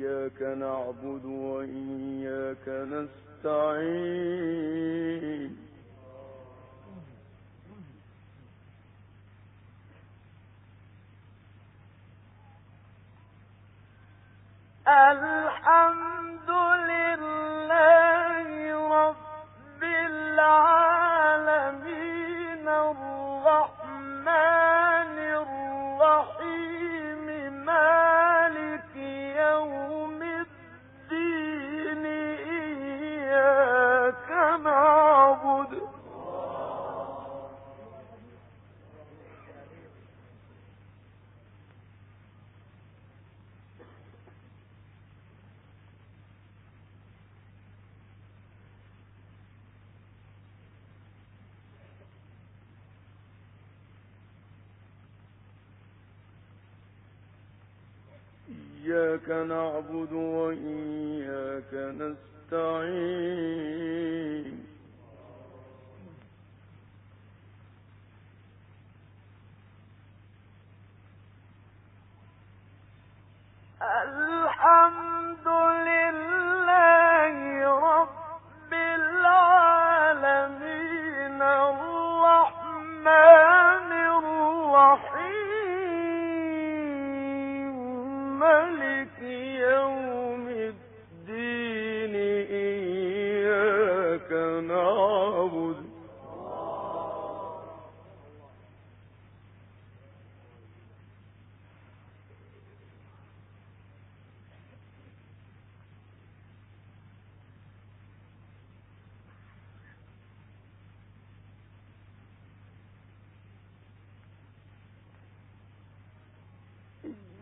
إياك نعبد وإياك نستعين. ألا إياك نعبد وإياك نستعين.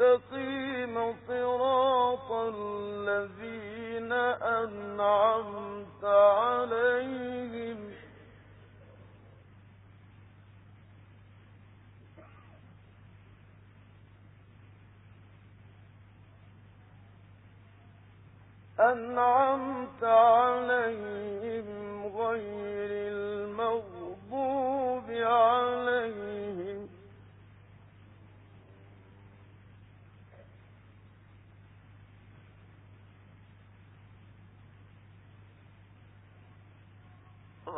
مستقيم صراط الذين أنعمت عليهم. أنعمت عليهم غير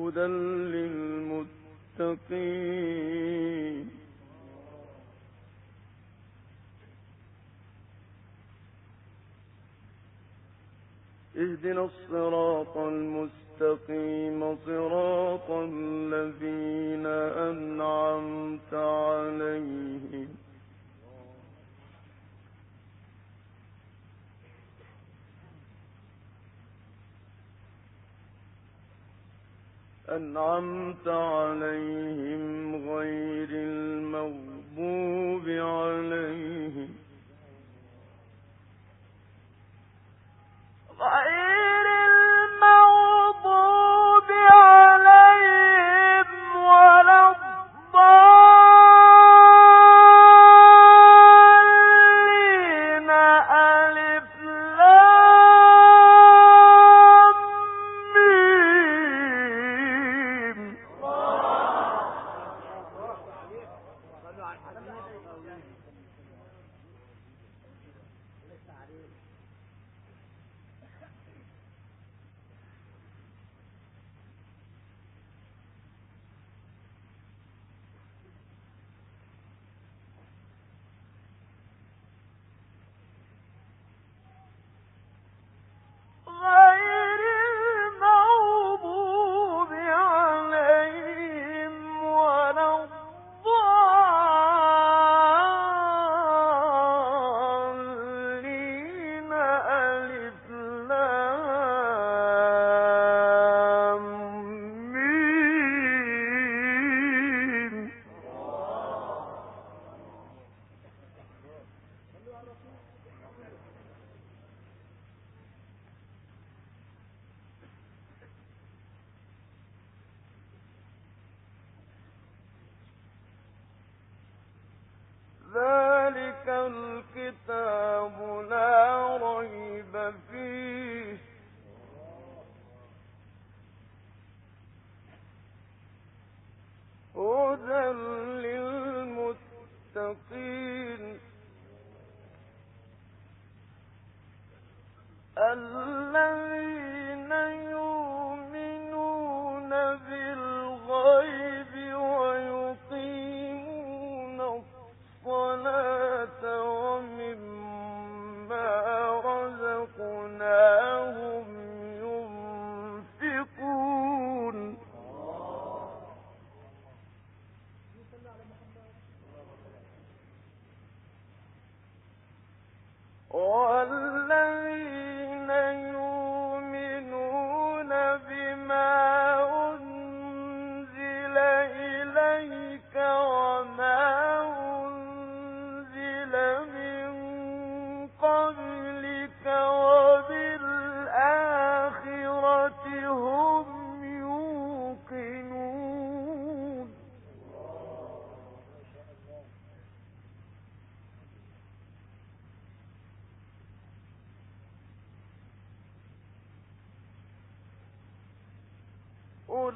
هدى للمتقين. اهدنا الصراط المستقيم صراط الذين أنعمت عليهم. أنعمت عليهم غير المغضوب عليهم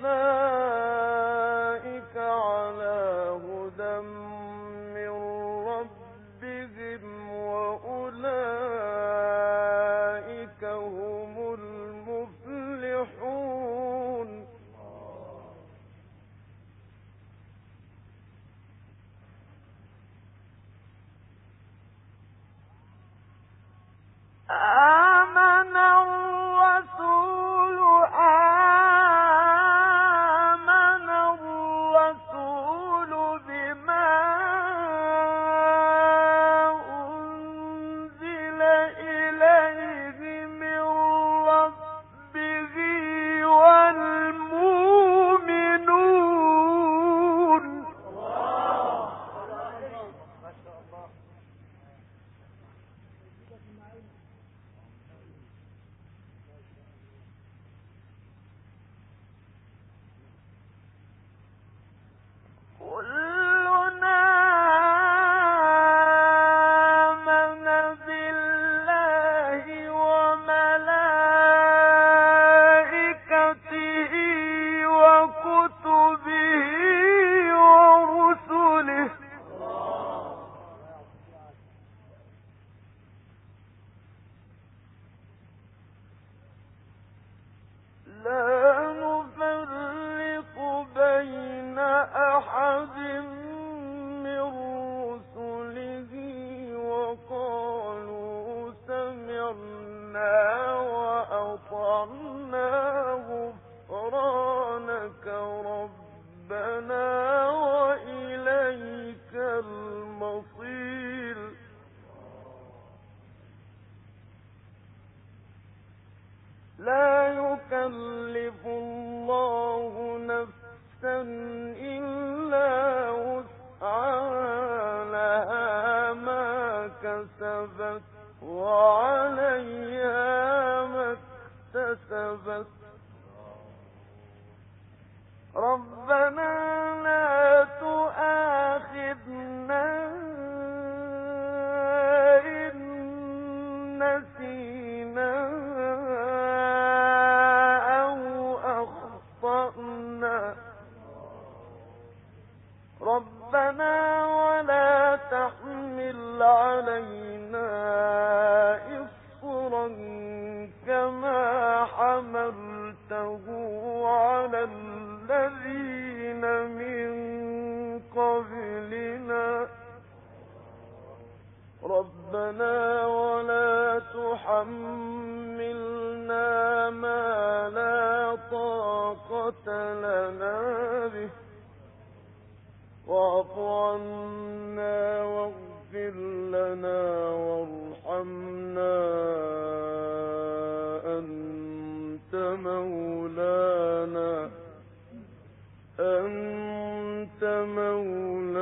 Lord. يكلف الله نفسا إلا وسعها لها ما كسبت وعليها ما اكتسبت مولانا أنت مولانا.